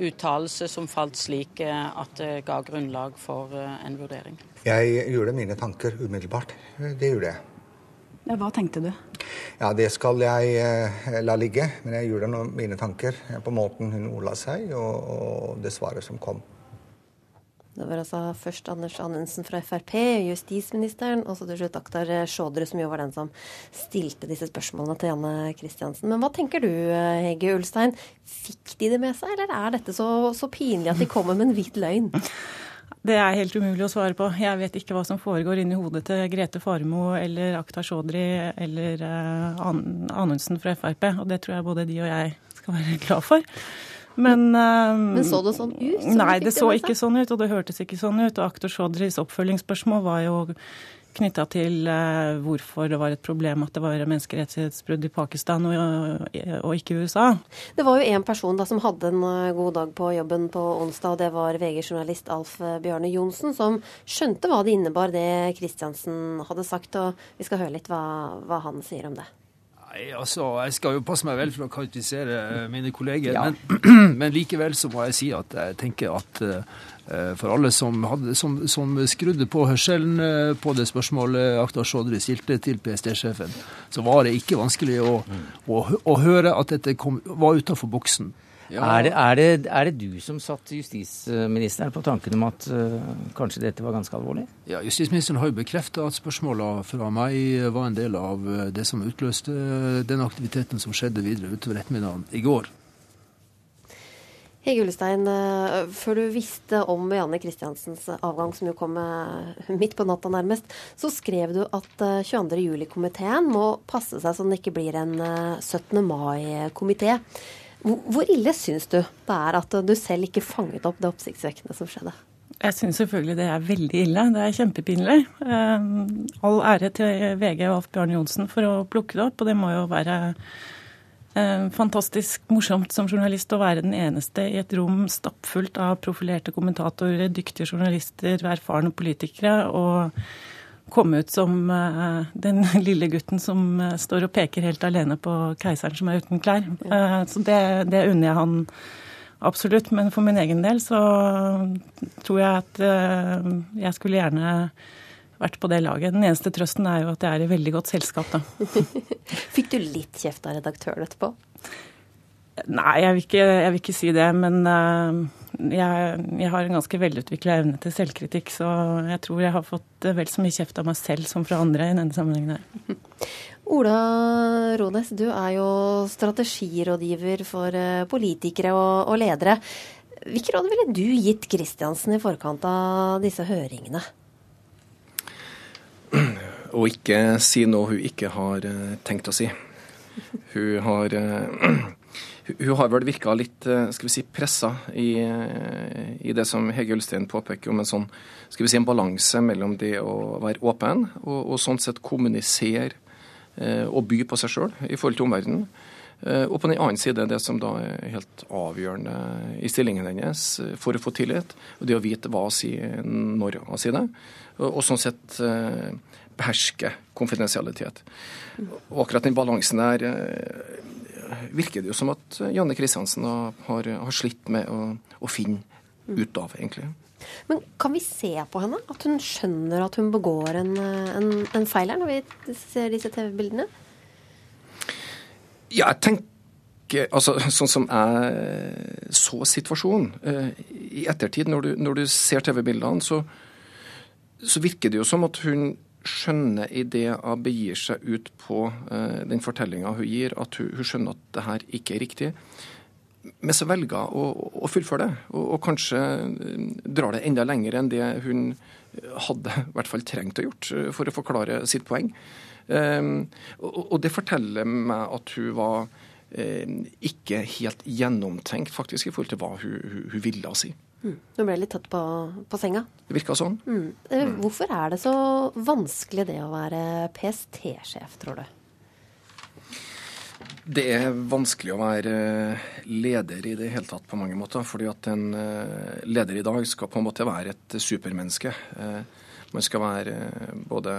uttalelse som falt slik eh, at det ga grunnlag for eh, en vurdering. Jeg gjorde mine tanker umiddelbart. Det gjorde jeg. Ja, hva tenkte du? Ja, Det skal jeg eh, la ligge. Men jeg gjorde noen, mine tanker på måten hun ordla seg, og, og det svaret som kom. Det var altså først Anders Anundsen fra Frp, justisministeren, og så til slutt Akhtar Sjådre, som jo var den som stilte disse spørsmålene til Janne Kristiansen. Men hva tenker du, Hege Ulstein? Fikk de det med seg, eller er dette så, så pinlig at de kommer med en hvit løgn? <laughs> Det er helt umulig å svare på. Jeg vet ikke hva som foregår inni hodet til Grete Farmo eller Akhtar Chaudhry eller uh, Anundsen fra Frp, og det tror jeg både de og jeg skal være <laughs> glad for. Men, uh, Men så det sånn ut? Nei, det så ikke sånn ut, og det hørtes ikke sånn ut. Og Aktor Chaudhrys oppfølgingsspørsmål var jo knytta til uh, hvorfor det var et problem at det var menneskerettighetsbrudd i Pakistan og, og ikke i USA. Det var jo én person da som hadde en eh, god dag på jobben på onsdag, og det var VG-journalist Alf Bjørne Johnsen, som skjønte hva det innebar, det Kristiansen hadde sagt. Og vi skal høre litt hva, hva han sier om det. Nei, altså, Jeg skal jo passe meg vel for å karakterisere eh, mine kolleger, ja. men, <clears throat> men, likevel så må jeg si at jeg tenker at uh, for alle som, hadde, som, som, skrudde på hørselen uh, på det spørsmålet Akhtar Chaudhry stilte til PST-sjefen, så var det ikke vanskelig å, å, å høre at dette kom, var utafor boksen. Ja. Er, det, er, det, er, det, du som satte justisministeren på tanken om at uh, kanskje dette var ganske alvorlig? Ja, Justisministeren har jo bekrefta at spørsmåla fra meg var en del av eh, det som utløste eh, den aktiviteten som skjedde videre utover ettermiddagen i går. Hege Ullestein, før du visste om Janne Kristiansens avgang, som jo kom midt på natta nærmest, så skrev du at 22.07-komiteen må passe seg så den ikke blir en 17. mai-komité. Hvor ille syns du det er at du selv ikke fanget opp det oppsiktsvekkende som skjedde? Jeg syns selvfølgelig det er veldig ille. Det er kjempepinlig. Eh, all ære til VG og Alf Bjørn Johnsen for å plukke det opp, og det må jo være eh, fantastisk morsomt som journalist å være den eneste i et rom stappfullt av profilerte kommentatorer, dyktige journalister, erfarne politikere. og komme ut som uh, den <laughs> lille gutten som uh, står og peker helt alene på keiseren som er uten klær. Så det, det unner jeg han absolutt. Men for min egen del så tror jeg at jeg skulle gjerne vært på det laget. Den eneste trøsten er jo at jeg er i veldig godt selskap, da. <laughs> Fikk du litt kjeft av redaktøren etterpå? Nei, jeg vil, ikke, jeg vil ikke, si det. Men uh, jeg, jeg, har en ganske velutvikla evne til selvkritikk, så jeg tror jeg har fått vel så mye kjeft av meg selv som fra andre i denne sammenhengen her. <laughs> Ola Rones, du er jo strategirådgiver for eh, politikere og, og ledere. Hvilke råd ville du gitt Kristiansen i forkant av disse høringene? Å ikke si noe hun ikke har eh, tenkt å si. Hun har <clears throat> Hun har vel virka litt eh, skal vi si, pressa i, eh, i det som Hege Ulstein påpeker om en sånn skal vi si, en balanse mellom det å være åpen og, og sånn sett kommunisere eh, og by på seg sjøl i forhold til omverdenen. Og på den annen side det som da er helt avgjørende i stillingen hennes for å få tillit, og det å vite hva å si når å si det, og sånn sett beherske konfidensialitet. Og akkurat den balansen der virker det jo som at Janne Kristiansen har, har slitt med å, å, finne ut av, egentlig. Men kan vi se på henne? At hun skjønner at hun begår en, en, en feil her, når vi ser disse TV-bildene? Ja, jeg tenker altså, Sånn som jeg så situasjonen eh, i ettertid, når du, når du ser TV-bildene, så, så virker det jo som at hun skjønner i det hun begir seg ut på uh, den fortellinga hun gir, at hun, hun, skjønner at det her ikke er riktig. Men så velger hun å, å, fullføre det, og, og, kanskje drar det enda lenger enn det hun hadde i hvert fall trengt å gjort for å forklare sitt poeng. Um, og, og, det forteller meg at hun var um, ikke helt gjennomtenkt faktisk i forhold til hva hun, hun, hun ville si. Mm. Du ble litt tatt på, på senga. Det virka sånn. Mm. Eh, hvorfor er det så vanskelig det å være PST-sjef, tror du? Det er vanskelig å være leder i det hele tatt på mange måter. fordi at en eh, leder i dag skal på en måte være et supermenneske. Eh, man skal være både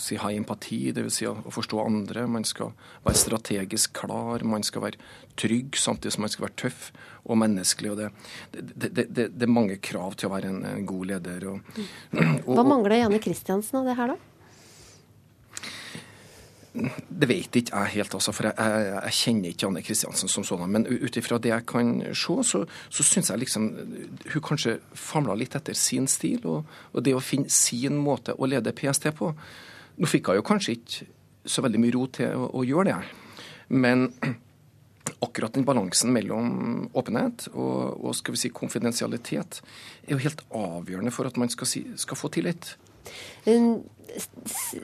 si, ha empati, dvs. Si å forstå andre. Man skal være strategisk klar. Man skal være trygg, samtidig som man skal være tøff og menneskelig. og Det, det, det, det er mange krav til å være en, en god leder. Og, <clears throat> og, Hva mangler Janne Kristiansen av det her, da? Det vet ikke jeg helt, altså, for jeg, jeg, jeg kjenner ikke Janne Kristiansen som sådan. Men ut ifra det jeg kan se, så, så syns jeg liksom hun kanskje famla litt etter sin stil, og, og, det å finne sin måte å lede PST på. Nå fikk hun jo kanskje ikke så veldig mye ro til å, å gjøre det, men akkurat den balansen mellom åpenhet og, og skal vi si, konfidensialitet er jo helt avgjørende for at man skal, si, skal få tillit. Hvis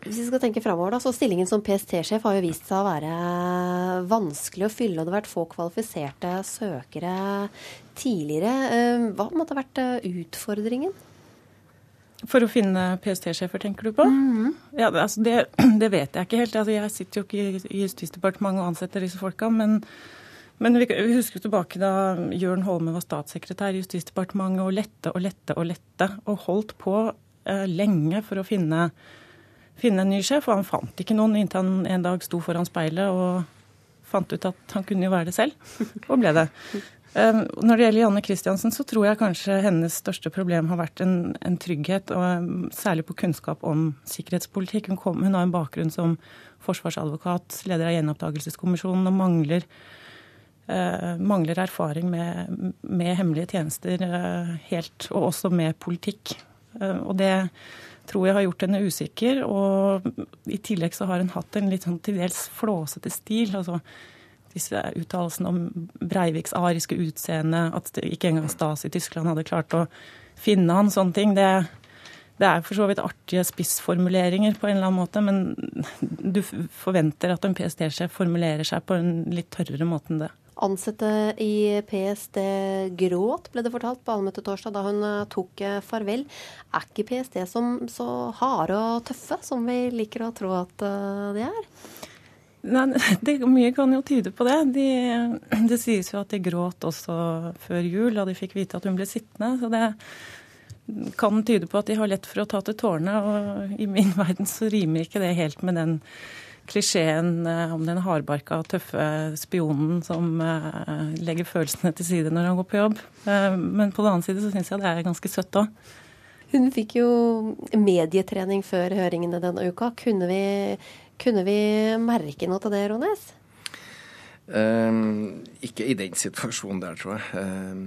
vi skal tenke fremover, da, så Stillingen som PST-sjef har jo vist seg å være vanskelig å fylle, og det har vært få kvalifiserte søkere tidligere. Eh, hva måtte ha vært eh, utfordringen? For å finne PST-sjefer, tenker du på? Mm -hmm. ja, altså det, <clears throat> det, vet jeg ikke helt. Altså jeg sitter jo ikke i Justisdepartementet og ansetter disse folka. Men, men vi, vi, husker tilbake da Jørn Holme var statssekretær i Justisdepartementet og lette og lette og lette. Og holdt på lenge for å finne, finne, en ny sjef. Og han fant ikke noen inntil han en dag sto foran speilet og fant ut at han kunne jo være det selv. <laughs> Og ble det. Ehm, når det gjelder Janne Kristiansen, så tror jeg kanskje hennes største problem har vært en, en trygghet, og ehm, særlig på kunnskap om sikkerhetspolitikk. Hun, kom, hun har en bakgrunn som forsvarsadvokat, leder av Gjenopptakelseskommisjonen, og mangler, uh, mangler erfaring med, med, hemmelige tjenester uh, helt, og også med politikk. Uh, og det tror jeg har gjort henne usikker. Og i tillegg så har hun hatt en litt sånn til dels flåsete stil. altså disse uttalelsene om Breiviks ariske utseende, at ikke engang Stasi i Tyskland hadde klart å finne han, sånne ting. Det, det er for så vidt artige spissformuleringer på en eller annen måte, men du forventer at en PST-sjef formulerer seg på en litt tørrere måte enn det. Ansatte i PST gråt, ble det fortalt på allmøtet torsdag da hun eh, tok eh, farvel. Er ikke PST som så harde og tøffe som vi liker å tro at eh, de er? Nei, <laughs> det, Mye kan jo tyde på det. De, det sies jo at de gråt også før jul da de fikk vite at hun ble sittende. Så det kan tyde på at de har lett for å ta til tårene. Og i min verden så rimer ikke det helt med den klisjeen eh, om den hardbarka, tøffe spionen som eh, legger følelsene til side når han går på jobb. Eh, men på den annen side så syns jeg det er ganske søtt òg. Hun fikk jo medietrening før høringene denne uka. Kunne vi kunne vi merke noe til det, Rones? Um, ikke i den situasjonen der, tror jeg. Um,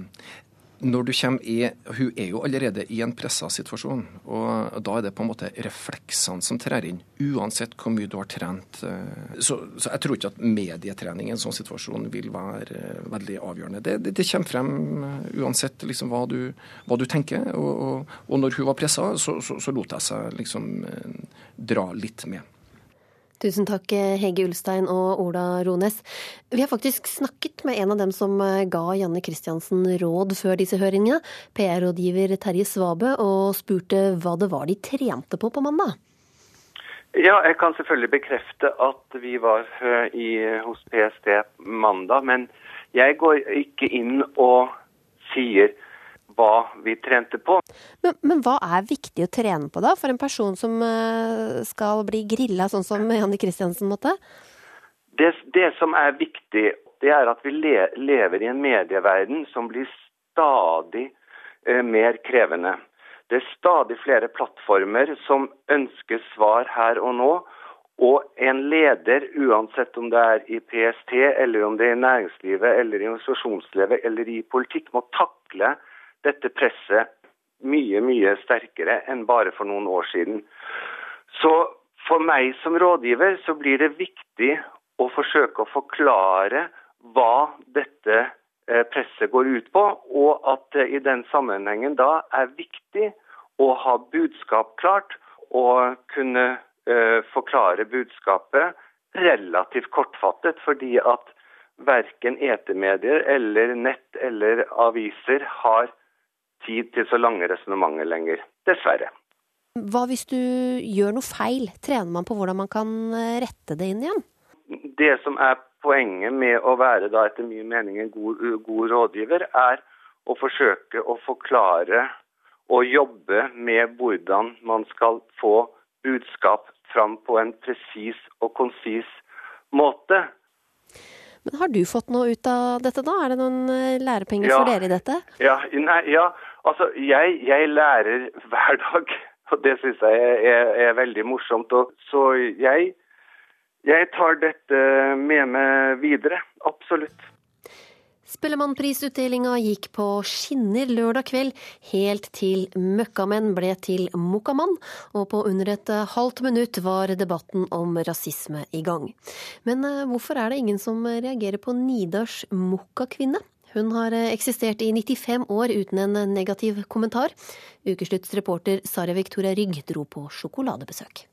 når du kommer i Hun er jo allerede i en pressa situasjon. Og da er det på en måte refleksene som trer inn, uansett hvor mye du har trent. Eh, så, så jeg tror ikke at medietrening i en sånn situasjon vil være eh, veldig avgjørende. Det, det, det kommer frem eh, uansett liksom hva, du, hva, du, tenker. Og, og, og når hun var pressa, så, så, så lot jeg seg liksom dra litt med. Tusen takk, Hege Ulstein og Ola Rones. Vi har faktisk snakket med en av dem som eh, ga Janne Kristiansen råd før disse høringene, PR-rådgiver Terje Svabø, og spurte hva det var de trente på på mandag. Ja, jeg kan selvfølgelig bekrefte at vi var eh, i, hos PST mandag, men jeg går ikke inn og sier hva vi trente på. Men, men, hva er viktig å trene på da, for en person som uh, skal bli grilla, sånn som Janne Kristiansen måtte? Det, det, som er viktig, det er at vi le, lever i en medieverden som blir stadig eh, mer krevende. Det er stadig flere plattformer som ønsker svar her og nå. Og en leder, uansett om det er i PST, eller om det er i næringslivet, eller i organisasjonslivet, eller i politikk, må takle dette presset mye, mye sterkere enn bare for noen år siden. Så for meg som rådgiver så blir det viktig å forsøke å forklare hva dette eh, presset går ut på, og at det i den sammenhengen da er viktig å ha budskap klart og kunne uh, forklare budskapet relativt kortfattet, fordi at verken etemedier eller nett eller aviser har tid til så lange resonnementer lenger. Dessverre. Hva hvis du gjør noe feil? Trener man på hvordan man kan eh, rette det inn igjen? Det som er poenget med å være da etter min mening en god, god rådgiver, er å forsøke å forklare og jobbe med hvordan man skal få budskap fram på en presis og konsis måte. Men Har du fått noe ut av dette, da? Er det noen eh, lærepenger ja, for dere i dette? Ja, nei, ja. Altså jeg, jeg, lærer hver dag. Og det syns jeg er, er, veldig morsomt. Og, så jeg, jeg tar dette med meg videre. Absolutt. Spellemannprisutdelinga gikk på skinner lørdag kveld, helt til Møkkamenn ble til Mokkamann, og på under et halvt minutt var debatten om rasisme i gang. Men eh, hvorfor er det ingen som reagerer på Nidars Mokkakvinne? Hun har eh, eksistert i 95 år uten en negativ kommentar. Ukeslutts reporter Sara Victoria Rygg dro på sjokoladebesøk.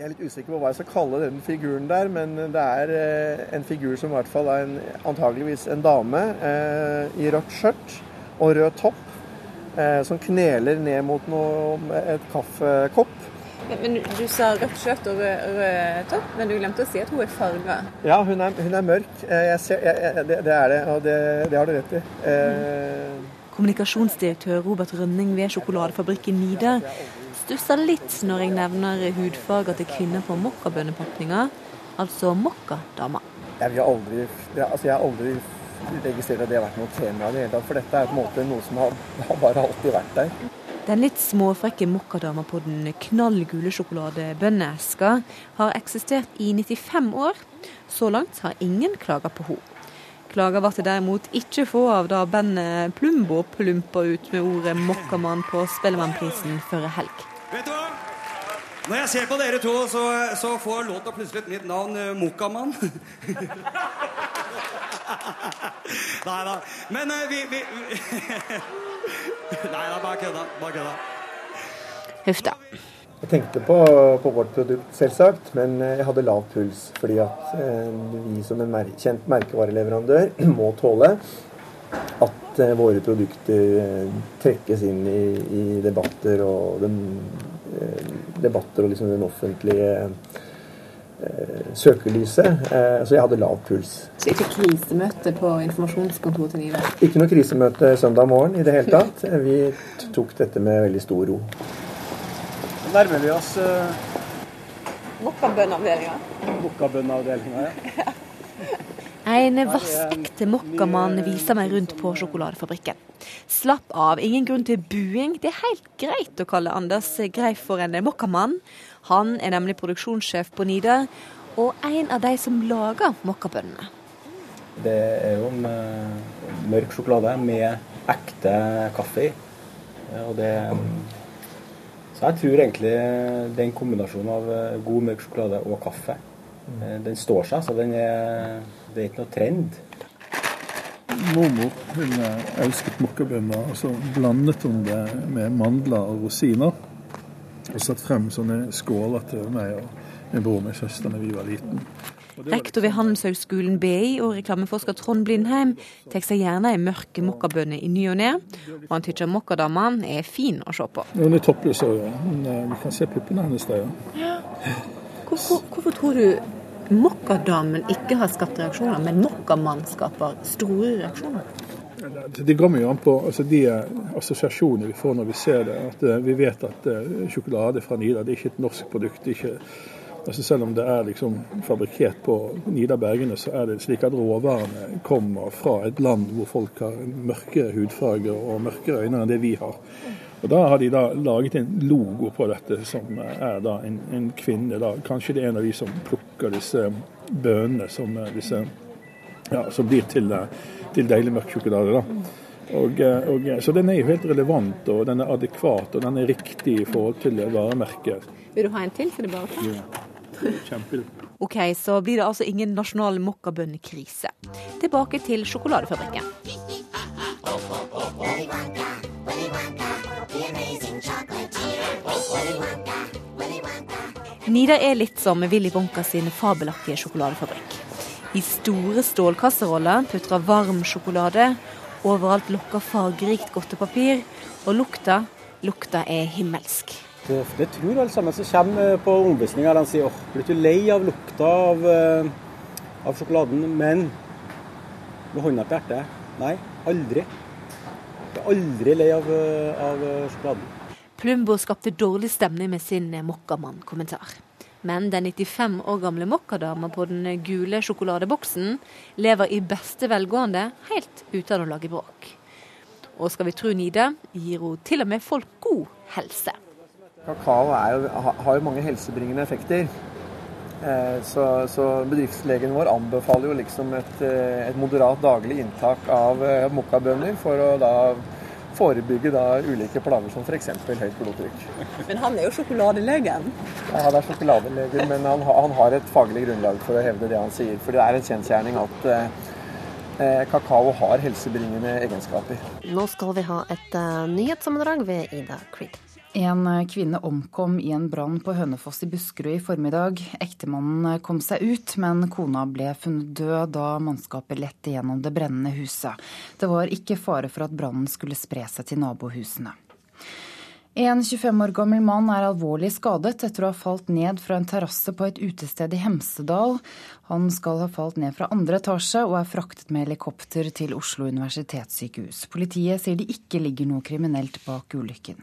Jeg er litt usikker på hva jeg skal kalle den figuren der, men det er eh, en figur som i hvert fall er en, antageligvis en dame eh, i rødt skjørt og rød topp, eh, som kneler ned mot noe, et kaffekopp. Men, Du sa rødt skjørt og rød, rød, topp, men du glemte å si at hun er farga? Ja, hun er, hun er mørk. Eh, jeg ser, jeg, det, det, er det, og det, det har du rett i. Eh, Kommunikasjonsdirektør Robert Rønning ved sjokoladefabrikken Nidar stusser litt når jeg nevner hudfarger til kvinner på mokkabønnepakninga, altså mokkadama. Jeg, aldri, altså jeg har aldri registrert at det har vært noe tema i det hele tatt, for dette er på en måte noe som har, har bare alltid vært der. Den litt småfrekke mokkadama på den knallgule sjokoladebønneeska har eksistert i 95 år. Så langt har ingen klager på henne. Klager ble derimot ikke få av da bandet Plumbo plumpa ut med ordet 'mokkamann' på Spellemannprisen før helg. Vet du hva? Når jeg ser på dere to, så, så får låta plutselig et nytt navn. Uh, Mokamann. <laughs> Nei da. Men uh, vi, vi <laughs> Nei da, bare kødda. Bare kødda. Huff da. Jeg tenkte på, på, vårt produkt, selvsagt, men eh, jeg hadde lav puls. Fordi at eh, vi som en mer kjent merkevareleverandør <clears throat> må tåle at eh, våre produkter eh, trekkes inn i, i debatter og den, eh, debatter og liksom den offentlige søkelyset. Så jeg hadde lav puls. Så ikke krisemøte på informasjonskontoret til Nive? Ikke noe krisemøte søndag morgen i det hele tatt. Vi tok dette med veldig stor ro. Nærmer vi oss uh... Mokkabønnavdelinga. Mokkabønnavdelinga, ja. <laughs> En vaskeekte mokkamann viser meg rundt på sjokoladefabrikken. Slapp av, ingen grunn til buing. Det er helt greit å kalle Anders Greif for en mokkamann. Han er nemlig produksjonssjef på Nidar, og en av de som lager mokkabønnene. Det er jo en uh, mørk sjokolade med ekte kaffe i. Og det Så jeg tror egentlig den kombinasjonen av eh, god mørk sjokolade og kaffe, den står seg. Så den er det er ikke noe trend. Mormor hun elsket mokkabønner, og så blandet hun det med mandler og rosiner. Og satt frem sånne skåler til meg og min bror og min søster da vi var liten. Rektor ved Handelshøgskolen BI og reklameforsker Trond Blindheim tar seg gjerne ei mørk mokkabønne i ny og ne, og han tykker mokkadama er fin å se på. Hun er toppløs ja. Eh, vi kan se puppene hennes der, ja. Hvorfor, hvorfor tror du Mokkadamen ikke har skapt reaksjoner, men Mokkamann skaper store reaksjoner? Det går jo an på altså de assosiasjonene vi får når vi ser det. at uh, Vi vet at uh, sjokolade fra Nidar det er ikke et norsk produkt. Ikke, altså selv om det er liksom fabrikkert på Nidarbergene, så er det slik at råvarene kommer fra et land hvor folk har mørkere hudfarger og mørkere øyne enn det vi har. Og Da har de da laget en logo på dette, som er da en, en kvinne. da, Kanskje det er en av de som plukker disse bønene som, disse, ja, som blir til, til deilig mørk sjokolade. da. Og, og, så den er jo helt relevant, og den er adekvat og den er riktig i forhold til varemerket. Vil du ha en til, så det bare å? Ja. Kjempelig. Ok, så blir det altså ingen nasjonal mokkabønnekrise. Tilbake til sjokoladefabrikken. Nida er litt som Willy Wonka sin fabelaktige sjokoladefabrikk. I store stålkasseroller putrer varm sjokolade. Overalt lokker fargerikt godtepapir. Og lukta, lukta er himmelsk. Det, det tror alle sammen som kommer på omvisninga. De sier åh, blir du lei av lukta av, eh, av sjokoladen? Men med hånda på hjertet, nei, aldri. Jeg er aldri lei av, eh, av sjokoladen. Plumbo skapte dårlig stemning med sin mokkamann-kommentar. Men den 95 år gamle mokkadama på den gule sjokoladeboksen lever i beste velgående helt uten å lage bråk. Og skal vi tro Nide, gir hun til og med folk god helse. Kakao jo, har jo mange helsebringende effekter. Eh, så, så, bedriftslegen vår anbefaler jo liksom et, eh, et moderat daglig inntak av eh, mokkabønner for å da forebygge da ulike plager som f.eks. høyt blodtrykk. Men han er jo sjokoladelegen? Ja, han er sjokoladelegen, men han, han, har et faglig grunnlag for å hevde det han sier. For det er en kjensgjerning at eh, kakao har helsebringende egenskaper. Nå skal vi ha et uh, nyhetssammendrag ved Ida Creed. En kvinne omkom i en brann på Hønefoss i Buskerud i formiddag. Ektemannen kom seg ut, men kona ble funnet død da mannskapet lette gjennom det brennende huset. Det var ikke fare for at brannen skulle spre seg til nabohusene. En 25 år gammel mann er alvorlig skadet etter å ha falt ned fra en terrasse på et utested i Hemsedal. Han skal ha falt ned fra andre etasje og er fraktet med helikopter til Oslo universitetssykehus. Politiet sier det ikke ligger noe kriminelt bak ulykken.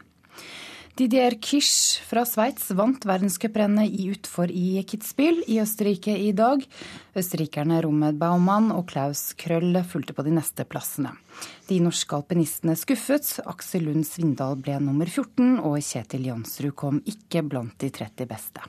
Didier Kisch fra Sveits vant verdenscuprennet i utfor i Kitzbühel i Østerrike i dag. Østerrikerne Romed Baumann og Klaus Krøll fulgte på de neste plassene. De norske alpinistene skuffet. Aksel Lund Svindal ble nummer 14, og Kjetil Jansrud kom ikke blant de 30 beste.